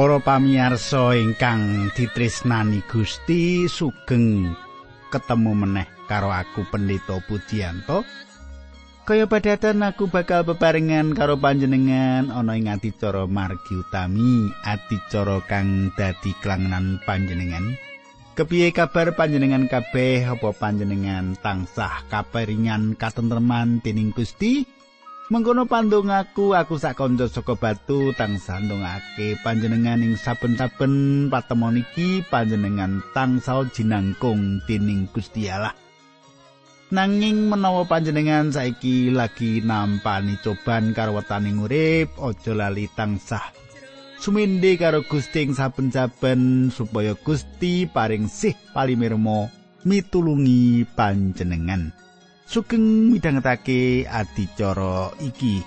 Para pamirsa ingkang ditresnani Gusti sugeng ketemu meneh karo aku Pendeta Budianto. Kaya padatan aku bakal bebarengan karo panjenengan ana ing adicara margi utami, adicara kang dadi klangenan panjenengan. Kepiye kabar panjenengan kabeh? Apa panjenengan tansah kaperingan katentreman dening Gusti? Mengkono pandongaku aku sak kanca saka batu tansah ndongake panjenengan ing saben-saben patemon iki panjenengan tansah jinangkung dening Gusti Allah. Nanging menawa panjenengan saiki lagi nampani coban karo wetaning urip, aja lali tansah suminde karo Gusti ing saben-saben supaya Gusti paring sih palimirmo mitulungi panjenengan. Sugeng midhangetake adicara iki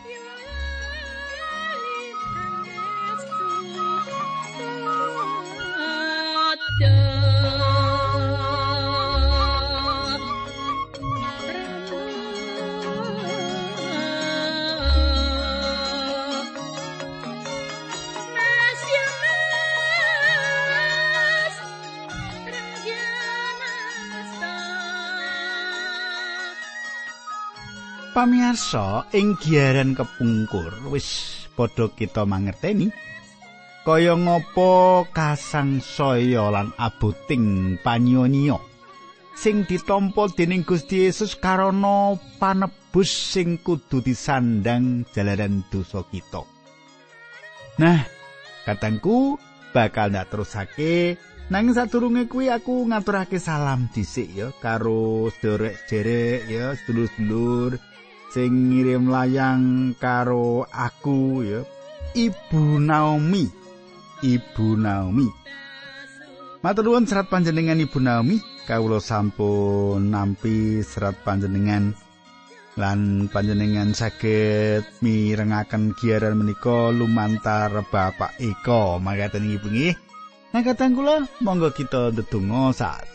Pamiarsa ing giaran kepungkur wis padha kita mangerteni kaya ngapa kasang saya lan aboting panyoniya sing ditampa dening Gusti Yesus karana panebus sing kudu disandang jalaran dosa kita. Nah, katangku bakal ndak terusake nanging sadurunge kuwi aku ngaturake salam dhisik ya karo sedherek-sedherek ya sedulur-sedulur sing ngirim layang karo aku ya. Ibu Naomi. Ibu Naomi. Matur nuwun serat panjenengan Ibu Naomi. Kawula sampun nampi serat panjenengan. Lan panjenengan saged mirengaken giaran menika lumantar Bapak Eko. Mangkaten Ibu nggih Nah kula monggo kita ndedonga sak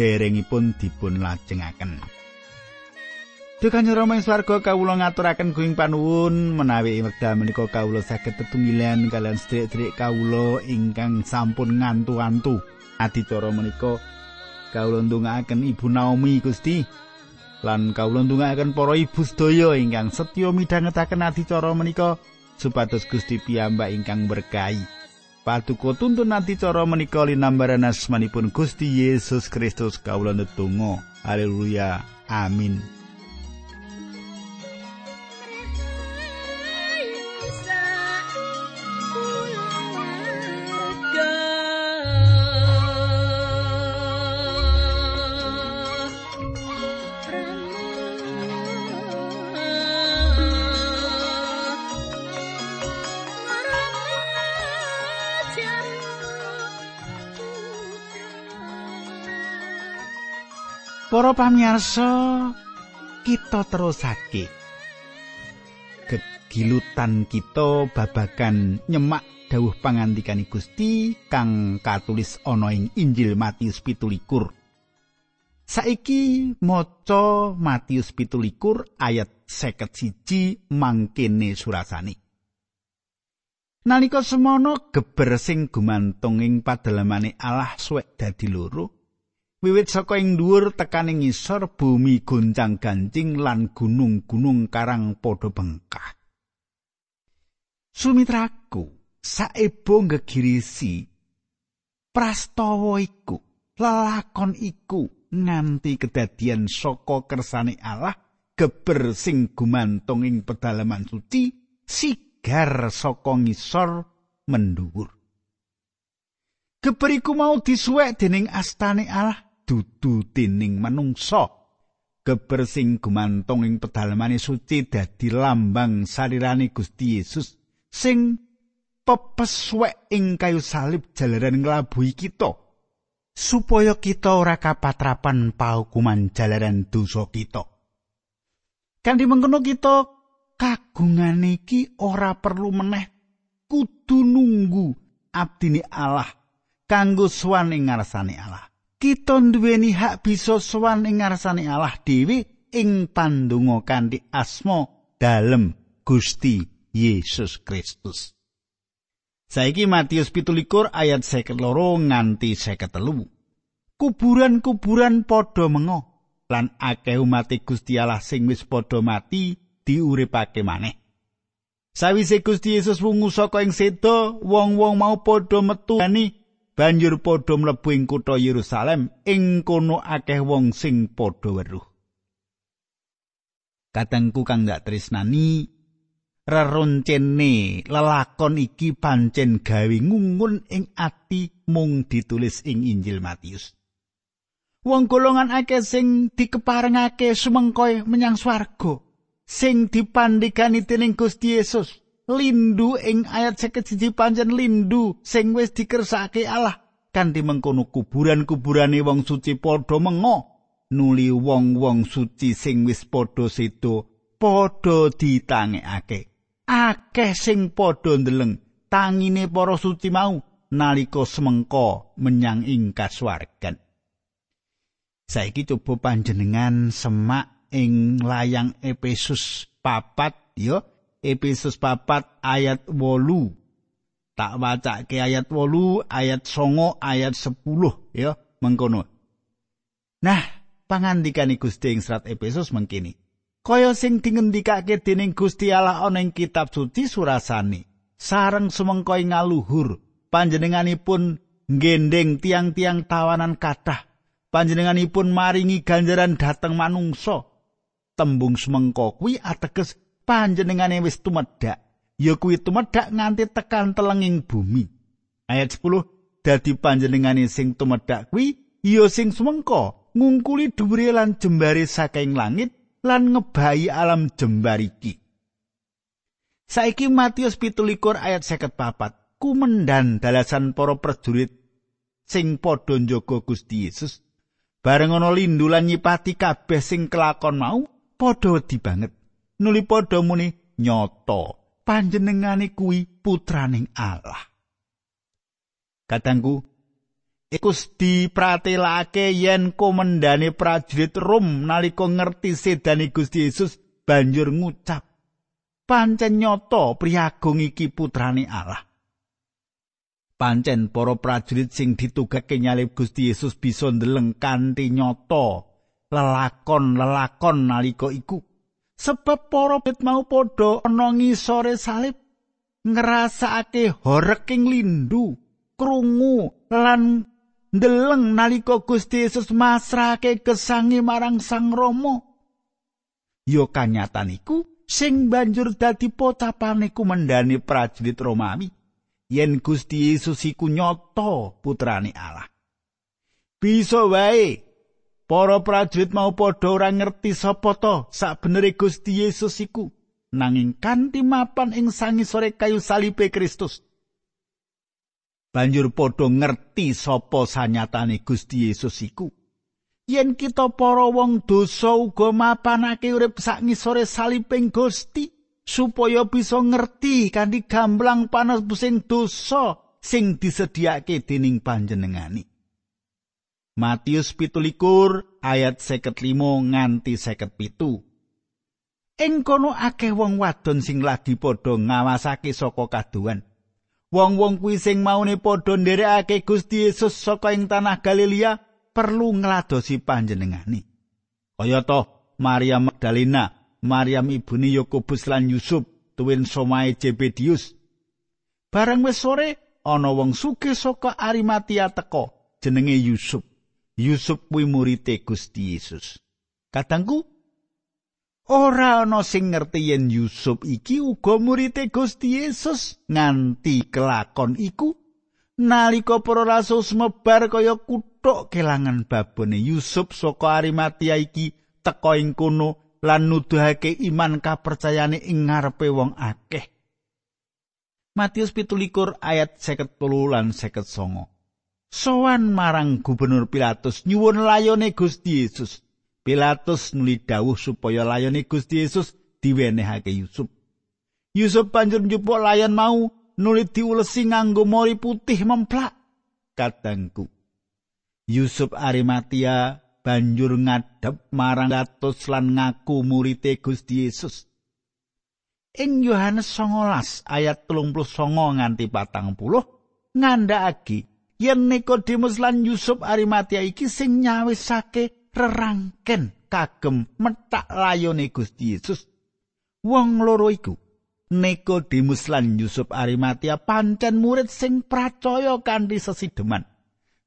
derengipun dipun lajengaken. Dukan Rama ing swarga kawula ngaturaken kuing panuwun menawi wekdal menika kawula saged tetunggilan kalian sedherek-sedherek kawula ingkang sampun ngantu-antu. Adicara menika kawula ndongaaken Ibu Naomi Gusti lan kawula ndongaaken para ibu sedaya ingkang setya midhangetaken adicara menika supados Gusti piyambak ingkang berkahi. Paduka tuntun adicara menika linambaran asmanipun Gusti Yesus Kristus kawula ndedonga. Haleluya. Amin. Para pamirsa, kita terusake kegilutan kita babagan nyemak dawuh pangandikan Gusti kang katulis ana ing Injil Matius 17. Saiki maca Matius 17 ayat 51 mangkene surasane. Nalika semono geber sing gumantung ing padalamane Allah suwek dadi loro, Wiwit saka ing dhuwur tekaning ngisor bumi goncang-gancing lan gunung-gunung karang padha bengkah. Sumitraku, saebo gegirisi prastawa iku, lelakon iku nganti kedadian saka kersane Allah geber sing gumantung ing pedalaman suci sigar saka ngisor mendhuwur. Geberiku mau disuwek dening astane Allah dudu dening manungsa. Geber sing gumantung ing pedalamane suci dadi lambang sarirane Gusti Yesus sing pepeswek ing kayu salib jalaran nglabuhi kita. Supaya kita ora kapatrapan paukuman jalaran dosa kita. Kanthi mengkono kita kagungan iki ora perlu meneh. Kudu nunggu abdine Allah kanggo suwan ing ngarsane Allah kita duweni hak bisa sowan ing ngarsane Allah dhewe ing pandonga kanthi asma dalem Gusti Yesus Kristus. Saiki Matius 17 ayat 52 nganti 53. Kuburan-kuburan padha mengo lan akeh umat Gusti Allah sing wis padha mati diuripake maneh. Sawise Gusti Yesus wungu saka ing seda, wong-wong mau padha metu banjur padha mlebu ing kutha Yerusalem. Ing kono akeh wong sing padha weruh. Katengku kang dak tresnani, reroncene lelakon iki pancen gawe ngungun ing ati mung ditulis ing Injil Matius. Wong golongan akeh sing dikeparengake sumengkoe menyang swarga, sing dipandhigani dening Gusti Yesus, lindu ing ayat seket siji pancen lindu sing wis dikersake Allah. Kanthi mengkono kuburan-kuburane wong suci padha mengo nuli wong-wong suci sing wis padha sedo padha ditangekake. Akeh sing padha ndeleng tangine para suci mau nalika semengko menyang ing kasuwargan saiki coba panjenengan semak ing layang Efesus papat ya Efesus papat ayat wolu. Tak wacake ayat wolu ayat songo ayat sepuluh ya mengkono. Nah pangandikane Gusti ing serat Efesus mengkini. Kaya sing dingendikake dening Gusti Allah ana ing kitab suci surasane sareng sumengko ngaluhur panjenenganipun ngendeng tiang-tiang tawanan kathah panjenenganipun maringi ganjaran dhateng manungsa. Tembung sumengko kuwi ateges panjenengane wis tumedhak ya kuwi tumedhak nganti tekan telenging bumi. Ayat 10 dadi panjenengane sing tumedhak kuwi ya sing sumengko ngungkuli dhuwure lan jembare saking langit lan ngebayi alam jembar iki. Saiki Matius 17 ayat 54 kumendan dalasan para prajurit sing padha njaga Gusti Yesus. Bareng ana lindu lan nyipati kabeh sing kelakon mau padha wedi banget nuli padha muni nyata panjenengane kuwi putraning Allah. Katangku Ikus dipratelake yen komendane prajurit Rom nalika ngerti sedani Gusti Yesus banjur ngucap pancen nyata priagung iki putrane Allah. Pancen para prajurit sing ditugake nyalip Gusti Yesus bisa ndeleng kanthi nyata lelakon-lelakon nalika iku. Sebab para prajurit mau padha ana ngisore salib ngrasakake horeking lindu, krungu lan ndeleng nalika Gusti Yesus masrahake kesangi marang Sang Rama. Yo kanyatan iku sing banjur dadi potapane kumendane prajurit Romawi yen Gusti Yesus iku nyata putrane Allah. Bisa wae para prajurit mau padha ora ngerti sapa to sakbenere Gusti Yesus iku nanging kanthi mapan ing sangisore kayu salibe Kristus banjur padha ngerti sapa sanyatane Gusti Yesus iku. Yen kita para wong dosa uga mapanake urip sak ngisore saliping Gusti supaya bisa ngerti kanthi gamblang panas pusing dosa sing disediake dening panjenengani. Matius 17 ayat 55 nganti 57. Ing kono akeh wong wadon sing lagi padha ngawasake saka kaduan. Wong-wong kuwi sing maune padha nderekake Gusti Yesus saka ing tanah Galilea perlu ngladosi panjenengane. Kaya to Maria Magdalena, Maryam ibune Yakobus lan Yusuf, tuwin Somae Jebedius. Bareng wis sore ana wong sugih saka Arimatia teka, jenenge Yusuf. Yusuf kuwi murid Gusti Yesus. Katangku, Ora ana sing ngerti yen Yusuf iki uga murid Gusti Yesus nganti kelakon iku nalika para rasul semebar kaya kuthuk kelangan babone Yusuf saka Arimatia iki teka ing kono lan nuduhake iman kapercayane ing ngarepe wong akeh. Matius 17 ayat 53 lan 59. Sowan marang gubernur Pilatus nyuwun layone Gusti Yesus. Pilatus nuli dawuh supaya layone Gusti Yesus diwenehake Yusuf. Yusuf banjur njupuk layan mau nuli diulesi nganggo mori putih memplak. Katangku. Yusuf Arimatia banjur ngadep marang Pilatus lan ngaku murite Gusti Yesus. ing Yohanes 19 ayat 39 nganti 40 ngandhakake yen Nikodemus lan Yusuf Arimatia iki sing nyawisake rerangken kagem metak layone Gusti Yesus. Wong loro iku Nikodemus lan Yusuf Arimatia pancen murid sing percaya kanthi sesideman.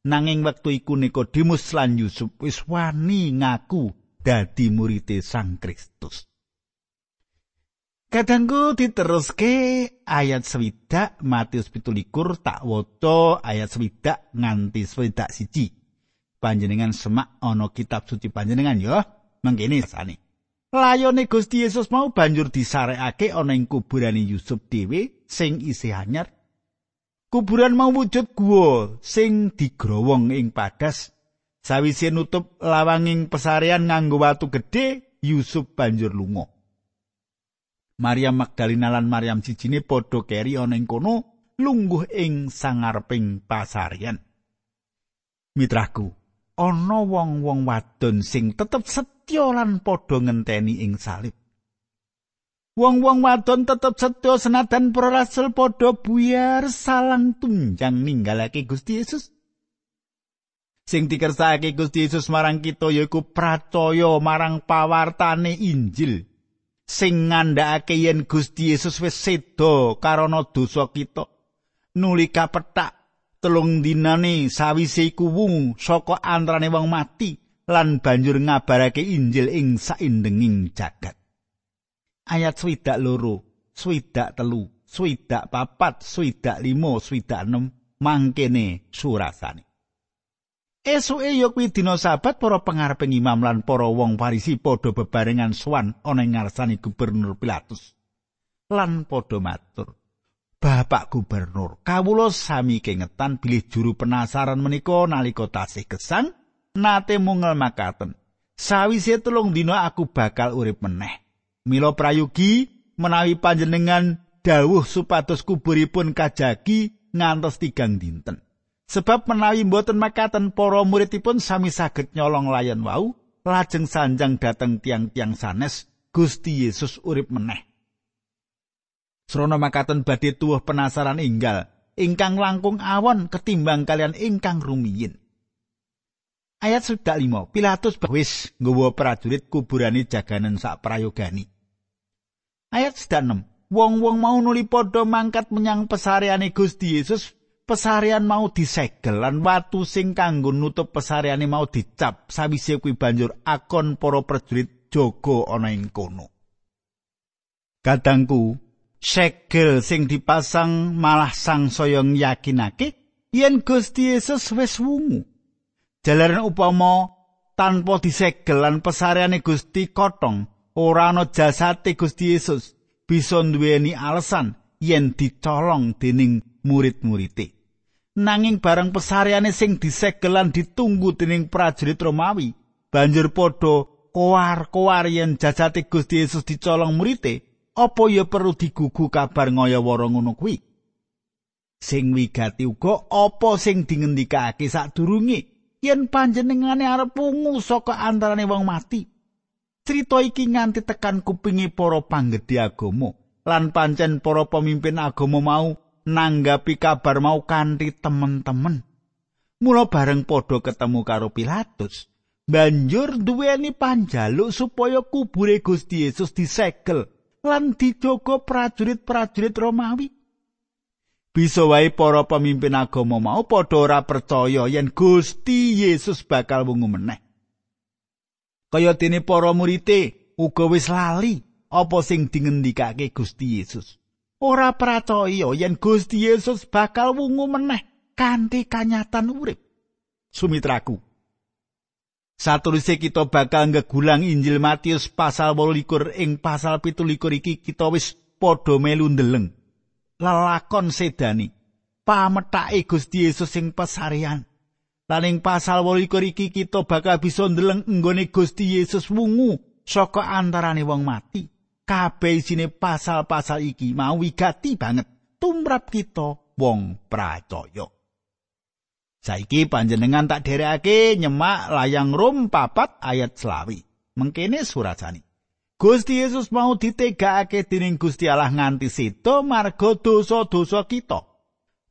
Nanging wektu iku Nikodemus lan Yusuf wis wani ngaku dadi murite Sang Kristus. Kadangku diteruske ayat swidak Matius pitulikur tak woto ayat swidak nganti swidak siji. Panjenengan semak ana kitab suci panjenengan ya. Mangkene sane. Layone Gusti Yesus mau banjur disarekake ana ing kuburane Yusuf dhewe sing isih anyar. Kuburan mau wujud guwa sing digrowong ing padas. Sawise nutup lawanging pesarean nganggo watu gedhe, Yusuf banjur lunga. Maria Magdalena lan Maryam cijine padha keri ana ing kono lungguh ing sangarping pasaryan. Mitraku, ana wong-wong wadon sing tetep setya lan padha ngenteni ing salib. Wong-wong wadon tetep setya senadan para rasul padha buyar salang tunjang ninggalake Gusti Yesus. Sing dikersake Gusti Yesus marang kita yaiku pracaya marang pawartane Injil. Sing ngandhakake yen Gusti Yesus wis seda karana dosa kita. Nuli kapethak telung dinane sawise iku wungu saka antarane wong mati lan banjur ngabarake Injil ing saindenging jagat. Ayat swidak loro swidak telu swidak papat swidak limo swidak enem mangkene surasane Esuke ya kuwi dina sabat para pengareping imam lan para wong Farisi padha bebarengan sowan ana ing ngarsane gubernur Pilatus. Lan padha matur, "Bapak gubernur, kawula sami kengetan bilih juru penasaran menika nalika tasih gesang nate mungel makaten. Sawise telung dina aku bakal urip meneh. Mila prayugi menawi panjenengan dawuh supados kuburipun kajagi ngantos tigang dinten." Sebab menawi mboten makaten para muridipun sami saged nyolong layan wau, lajeng sanjang dateng tiang-tiang sanes, Gusti Yesus urip meneh. Srana makaten badhe tuwuh penasaran inggal, ingkang langkung awon ketimbang kalian ingkang rumiyin. Ayat sudah lima, Pilatus wis nggawa prajurit kuburane jaganan sak prayogani. Ayat sudah enam, wong-wong mau nuli padha mangkat menyang pesareane Gusti Yesus pesarian mau disegel lan watu sing kanggo nutup pesareane mau dicap sawise kuwi banjur akon para prajurit jaga ana ing kono. Kadangku, segel sing dipasang malah sang soyong yakinake yen Gusti Yesus wis wungu. Jalaran upama tanpa disegel lan pesareane Gusti kotong, ora ana jasate Gusti Yesus bisa duweni alasan yen dicolong dening murid-murite. nanging barang pesareane sing disegelan ditunggu dening prajurit Romawi banjur padha koar-koar yen jajate Gusti Yesus dicolong murite apa ya perlu digugu kabar ngaya-wara ngono kuwi? Sing wigati uga apa sing dingendikake sadurunge? Yen panjenengane arep pungu saka antarane wong mati. Cerita iki nganti tekan kupingi para panggedhe agama lan pancen para pemimpin agama mau nanggapi kabar mau kanthi temen-temen. Mula bareng padha ketemu karo Pilatus, banjur duweni panjaluk supaya kubure Gusti Yesus disegel lan dijogo prajurit-prajurit Romawi. Bisa wae para pemimpin agama mau padha ora percaya yen Gusti Yesus bakal wungu meneh. Kaya dene para murite uga wis lali apa sing dingendikake Gusti Yesus. ora percaya yen Gusti Yesus bakal wungu meneh kanthi kanyatan urip. Sumitraku. Saturuse kita bakal ngegulang Injil Matius pasal 28 ing pasal 17 iki kita wis padha melu ndeleng. Lelakon sedani pametake Gusti Yesus sing pesarian. Lan ing pasal 28 iki kita bakal bisa ndeleng enggone Gusti Yesus wungu saka antarane wong mati. Kabeh isine pasal-pasal iki mau wigati banget tumrap kita wong pracaya. Saiki panjenengan tak derekake nyemak layang Rom papat ayat selawi. Mengkene surasane. Gusti Yesus mau ditegakake dening Gusti Allah nganti sedo marga dosa-dosa kita.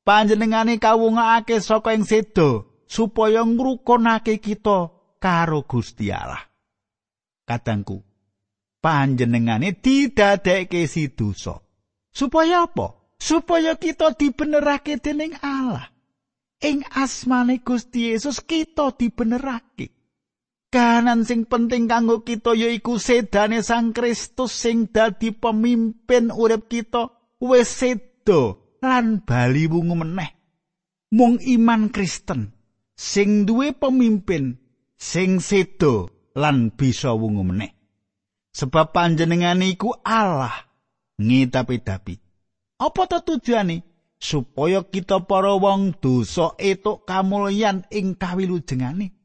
Panjenengane kawungake saka ing sedo supaya ngrukunake kita karo Gusti Allah. Kadangku, panjenengane didadekke si dosa. Supaya apa? Supaya kita dibenerake dening Allah. Ing asmane Gusti Yesus kita dibenerake. Kahanan sing penting kanggo kita yaiku sedane Sang Kristus sing dadi pemimpin urip kita wis sedo lan bali wungu meneh. Mung iman Kristen sing duwe pemimpin sing sedo lan bisa wungu meneh. Sebab panjenengane iku Allah ngitapi-dapi. Apa to tujuane? Supaya kita para wong dosa etuk kamulyan ing kawilujengane.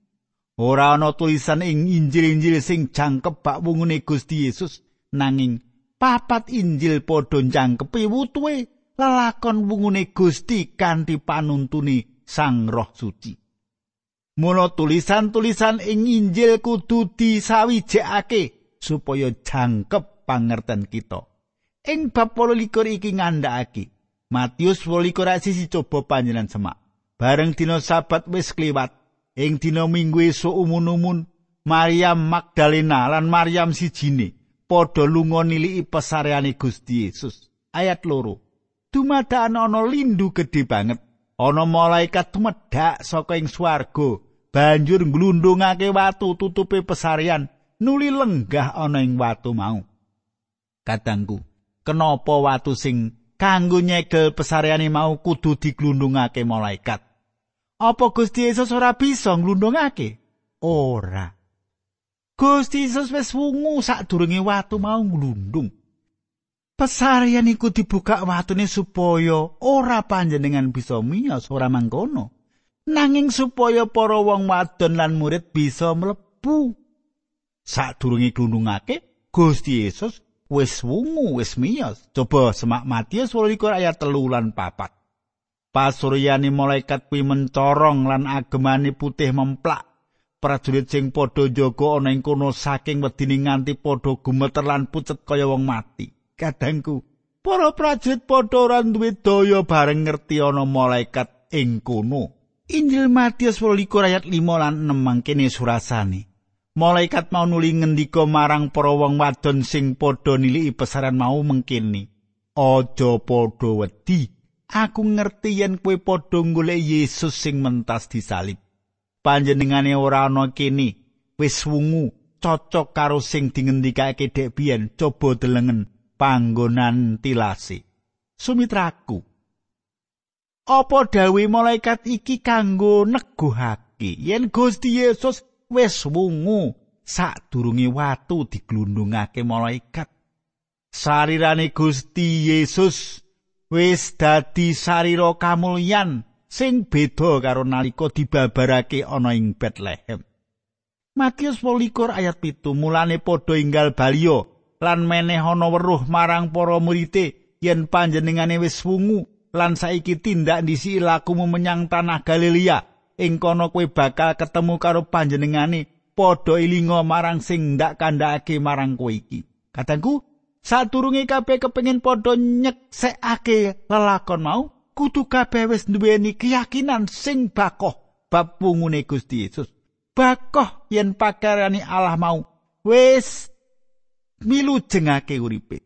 Ora ana tulisan ing Injil-injil sing jangkep bak wungune Gusti Yesus nanging papat Injil padha jangkepi wutuhe lelakon wungune Gusti kanthi panuntuni Sang Roh Suci. Mula tulisan-tulisan ing Injil kudu disawijekake supaya jangkep pangerten kita. Ing bab 28 iki ngandhakake Matius 28 sisi coba panjenengan semak. Bareng dina sabat wis kliwat ing dina minggu esuk umun-umun Maryam Magdalena lan Maryam sijine padha lunga niliki pesareane Gusti Yesus. Ayat loro. Dumadakan ana lindu gedhe banget. Ana malaikat tumedhak saka ing swarga, banjur nglundungake watu tutupe pesarean, nuli lenggah ana ing watu mau. Kadangku, kenapa watu sing kanggo nyegel pesareane mau kudu diglundungake malaikat? Apa Gusti Yesus ora bisa nglundungake? Ora. Gusti Yesus wis wungu sadurunge watu mau nglundung. Pesarian iku dibuka watune supaya ora panjenengan bisa miyos ora mangkono. Nanging supaya para wong wadon lan murid bisa mlebu. Sadurunge glundungake, Gusti Yesus wis wungu wis miyos. Coba semak Matius 28 ayat 3 lan 4. pasuryane malaikat kuwi mencorong lan agemane putih memplak prajurit sing padha jaga ana ing kono saking wedine nganti padha gumeter lan pucet kaya wong mati kadangku para prajurit padha ora duwe daya bareng ngerti ana malaikat ing kono Injil Matius 12 ayat 5 lan 6 mangkene surasane Malaikat mau nuli ngendika marang para wong wadon sing padha niliki pesaran mau mengkene Aja padha wedi aku ngerti yen kowe padha golek Yesus sing mentas disalib. Panjenengane ora ana kene, wis wungu, cocok karo sing dingendikake dek biyen, coba delengen panggonan tilase. Sumitraku. Apa dawe malaikat iki kanggo neguhake yen Gusti Yesus wis wungu sadurunge watu diglundungake malaikat. Sarirane Gusti Yesus wis dadi sarira kamulyan sing beda karo nalika dibabarake ana ing Bethlehem. Matius 12 ayat pitu mulane padha inggal baliyo lan meneh ana weruh marang para murite yen panjenengane wis wungu lan saiki tindak ndisi lakumu menyang tanah Galilea ing kono kowe bakal ketemu karo panjenengane padha ilinga marang sing ndak kandhake marang kowe iki. Kadangku Saturunge kabeh kepengin padha nyeksekake lelakon mau, kudu kabeh wis duweni keyakinan sing bakoh bab wungune Gusti Yesus. Bakoh yen pakarani Allah mau wis milu jengake uripe.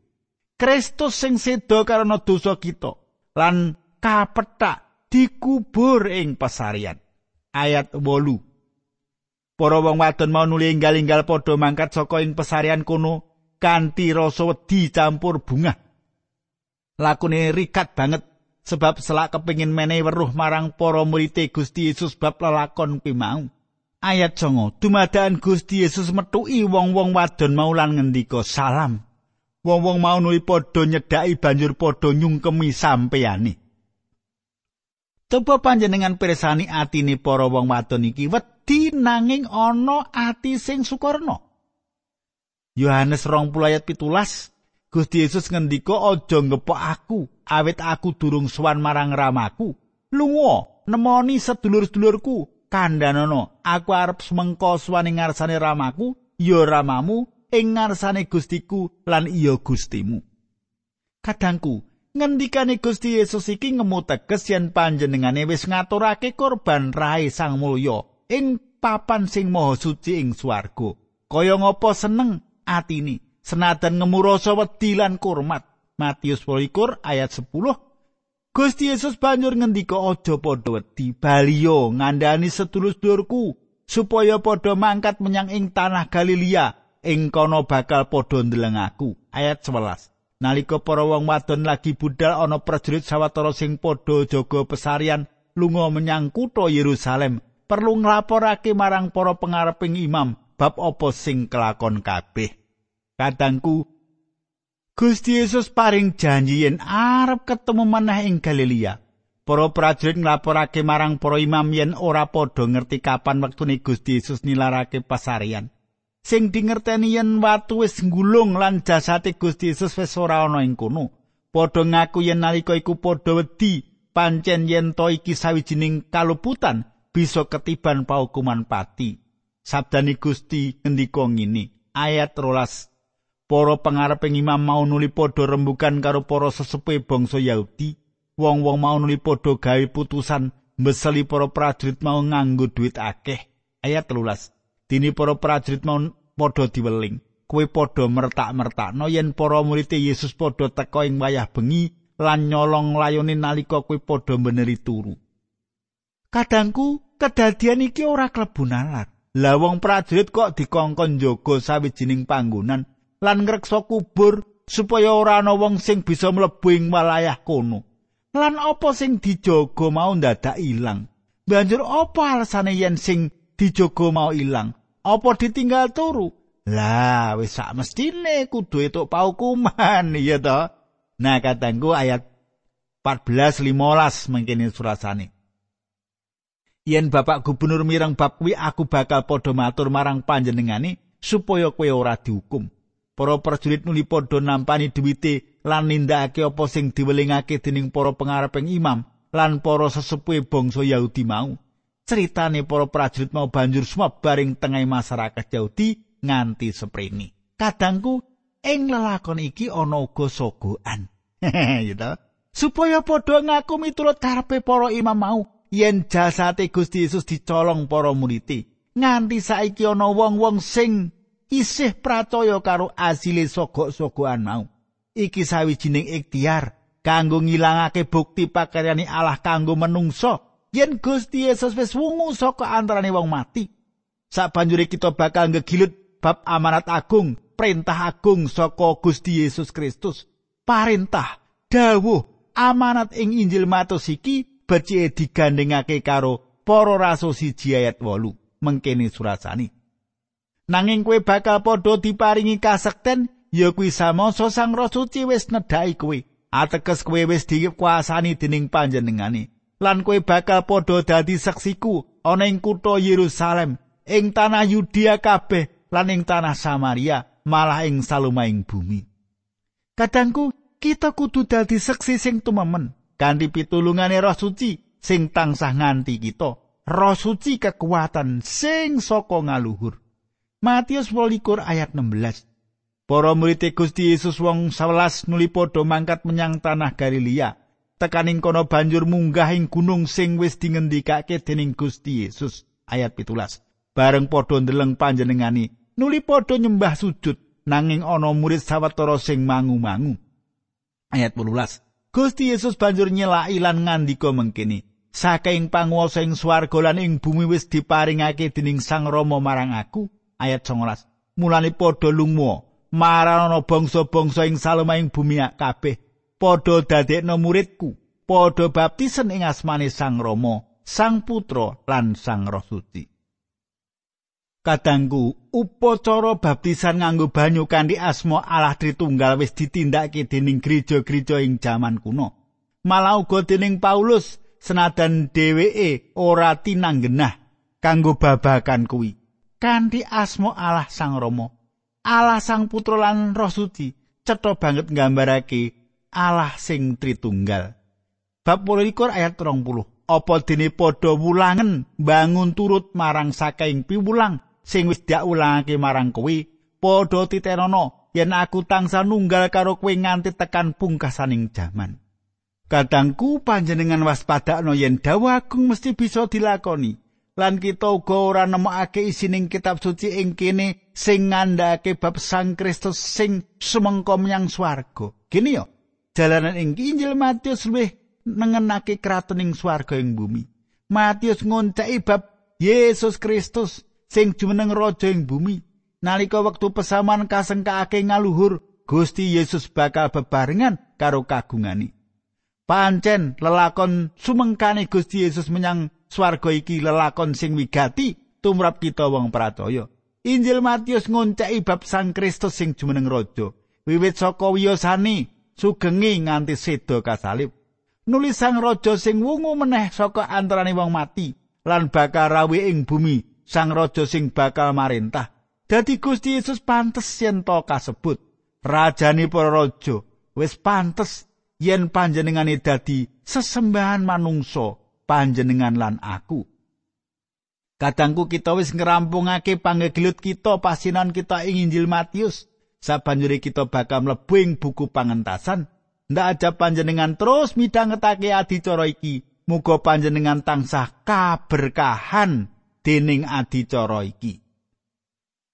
Kristus sing sedo karena dosa kita lan kapethak dikubur ing pasarian. Ayat 8. Para wong wadon mau nuli enggal-enggal padha mangkat saka ing pasarian kono kanthi rasa wedi campur bunga. Lakune rikat banget sebab selak kepingin menehi weruh marang para murid Gusti Yesus bab lelakon kuwi mau. Ayat songo, dumadaan Gusti Yesus metuki wong-wong wadon mau lan ngendika salam. Wong-wong mau nuli padha nyedhaki banjur padha nyungkemi sampeyane. Coba panjenengan pirsani atine para wong wadon iki wedi nanging ana ati sing sukarna. Yohanes 20 ayat pitulas Gusti Yesus ngendika aja ngepok aku awit aku durung suwan marang ramaku lunga nemoni sedulur-sedulurku kandhanono aku arep semengko suwane ngarsane ramaku ya ramamu ing ngarsane Gustiku lan iya Gustimu. Kadangku, ngendikane Gusti Yesus iki ngemu teges yen panjenengane wis ngaturake korban rae Sang Mulya ing papan sing maha suci ing swarga. Kaya ngapa seneng atini senajan ngemu rasa wedi lan kurmat. Matius 12 ayat 10 Gusti Yesus banjur ngendika aja padha wedi baliyo ngandani sedulur-sedulurku supaya padha mangkat menyang ing tanah Galilea ing kono bakal padha ndeleng aku ayat 11 Nalika para wong wadon lagi budal ana prajurit sawetara sing padha jaga pesarian lunga menyang kutha Yerusalem perlu nglaporake marang para pengareping imam bab apa sing kelakon kabeh. Kadangku Gusti Yesus paring janji yen arep ketemu manah ing Galilea. Para prajurit nglaporake marang para imam yen ora padha ngerti kapan wektune Gusti Yesus nilarake pasarian. Sing dingerteni yen watu wis nggulung lan jasate Gusti Yesus wis ora ana ing kono. Padha ngaku yen nalika iku padha wedi pancen yen to iki sawijining kaluputan bisa ketiban paukuman pati. Sabdani Gusti ngendika ngene, ayat rolas Para pengareping imam mau nuli padha rembugan karo para sesepuh bangsa Yahudi. Wong-wong mau nuli padha gawe putusan mbeseli para prajurit mau nganggo duit akeh. Ayat 13. Dini para prajurit mau padha diweling. Kowe padha mertak-mertakno yen para murid Yesus padha teka ing wayah bengi lan nyolong layone nalika kowe padha beneri turu. Kadangku kedadian iki ora klebu nalar. Lah wong prajurit kok dikongkon jaga sawijining panggonan lan ngreksa kubur supaya ora ana wong sing bisa mlebu ing walayah kono. Lan apa sing dijaga mau dadak ilang? Banjur apa alasane yen sing dijaga mau ilang? Apa ditinggal turu? Lah, wis sak mestine kudu etuk paukuman, iya to. Nah, katangku ayat 14 15 mengkene surasane. Yen Bapak Gubernur mireng bab kuwi aku bakal padha matur marang panjenengane supaya kowe ora dihukum. Para prajurit nuli padha nampani duwite lan nindakake apa sing diwelingake dening para pengareping imam lan para sesepuhe bangsa Yahudi mau. Ceritane para prajurit mau banjur sumebaring tengah masyarakat Yahudi nganti seprene. Kadangku ing lelakon iki ana uga sogoan. gitu. Supaya padha ngaku miturut karepe para imam mau yen jasate Gusti Yesus dicolong para murid. Nganti saiki ana wong-wong sing isih pracaya karo asile sogok-sogoan mau. Iki sawijining ikhtiar kanggo ngilangake bukti pakaryane Allah kanggo menungso yen Gusti Yesus wis wungu saka antarane wong mati. Sabanjure kita bakal ngegilut bab amanat agung, perintah agung saka Gusti Yesus Kristus. Parintah, dawuh, amanat ing Injil Matius iki becike digandengake karo para rasul siji ayat 8 mengkene surasani. Nanging kue bakal padha diparingi kasekten ya kuwi samangsa Sang Roh Suci wis nedhaki kowe. Ateges kowe wis dikuasani dening panjenengane. Lan kowe bakal padha dadi saksiku ana ing kutha Yerusalem, ing tanah Yudea kabeh lan ing tanah Samaria, malah ing salumaing bumi. Kadangku, kita kudu dadi saksi sing tumemen kanthi pitulungane Roh Suci sing tansah nganti kita. Roh Suci kekuatan sing saka ngaluhur. Matius 12 ayat 16. Para murid Gusti Yesus wong 11 nuli padha mangkat menyang tanah Galilea. Tekaning kono banjur munggah ing gunung sing wis dingendikake dening Gusti Yesus. Ayat 17 bareng padha ndeleng panjenengani nuli padha nyembah sujud nanging ana murid sawetara sing mangu-mangu. Ayat 18 Gusti Yesus banjur nyelaki lan ngandika mengkini saking panguwasa ing swarga lan ing bumi wis diparingake dening Sang Rama marang aku. Ayat 19 mulane padha lunga marang ana bangsa-bangsa ing salemaing bumi kabeh padha dadekno muridku, padha baptisen ing asmane Sang Rama, Sang Putra lan Sang Roh Suci. Kadangku, upacara baptisan nganggo banyu kanthi asma Allah Tritunggal wis ditindakake dening gereja-gereja ing jaman kuno. Malah uga dening Paulus senadan dheweke ora tinanggenah kanggo babakan kuwi. Kanthi asma Allah Sang Rama, Allah Sang Putra lan Roh Suci cetha banget nggambarake Allah sing Tritunggal. Bab 22 ayat 20. Apa dene padha wulangen bangun turut marang saking piwulang sing wis diulangake marang kowe padha titenono yen aku tansah nunggal karo kowe nganti tekan pungkasaning jaman. Kadangku panjenengan waspadakno yen dawuh agung mesti bisa dilakoni. Lan kita uga ora nemokake isining kitab suci ing kene sing ngandhake bab Sang Kristus sing sumengko menyang swarga. Gini yo, jalanan ing Injil Matius luwih nengenake kratoning swarga ing bumi. Matius ngoncaki bab Yesus Kristus sing jumeneng raja ing bumi. Nalika wektu pesaman kasengkake ngaluhur, Gusti Yesus bakal bebarengan karo kagungani. Pancen lelakon sumengkane Gusti Yesus menyang swarga iki lelakon sing wigati tumrap kita wong percaya. Injil Matius ngonceki bab Sang Kristus sing jumeneng raja. Wiwit saka wiyosane sugengi nganti seda kasalib. Nulis sang raja sing wungu meneh saka antarane wong mati lan bakal rawi ing bumi sang raja sing bakal marintah. Dadi Gusti Yesus pantes yen to kasebut rajane para raja wis pantes yen panjenengane dadi sesembahan manungsa panjenengan lan aku. Kadangku kita wis ngerampungake panggelut kita pasinan kita ing Injil Matius. Sabanjure kita bakal mlebu ing buku pangentasan. Ndak aja panjenengan terus midhangetake adicara iki. Muga panjenengan tansah kaberkahan dening adicara iki.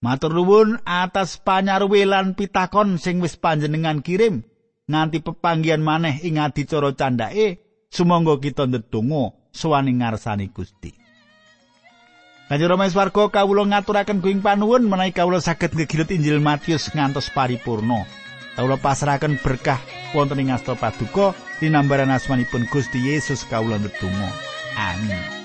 Matur nuwun atas panyarwe lan pitakon sing wis panjenengan kirim. nganti pepanggian maneh ing adicara candhake sumangga kita ndedonga suwani ngarsani Gusti. Kanjeng Rama Swarga kawula ngaturaken kuing panuwun menawi kawula saged ngegilut Injil Matius ngantos paripurna. Kawula pasrahaken berkah wonten ing asta paduka tinambaran asmanipun Gusti Yesus kawula ndedonga. Amin.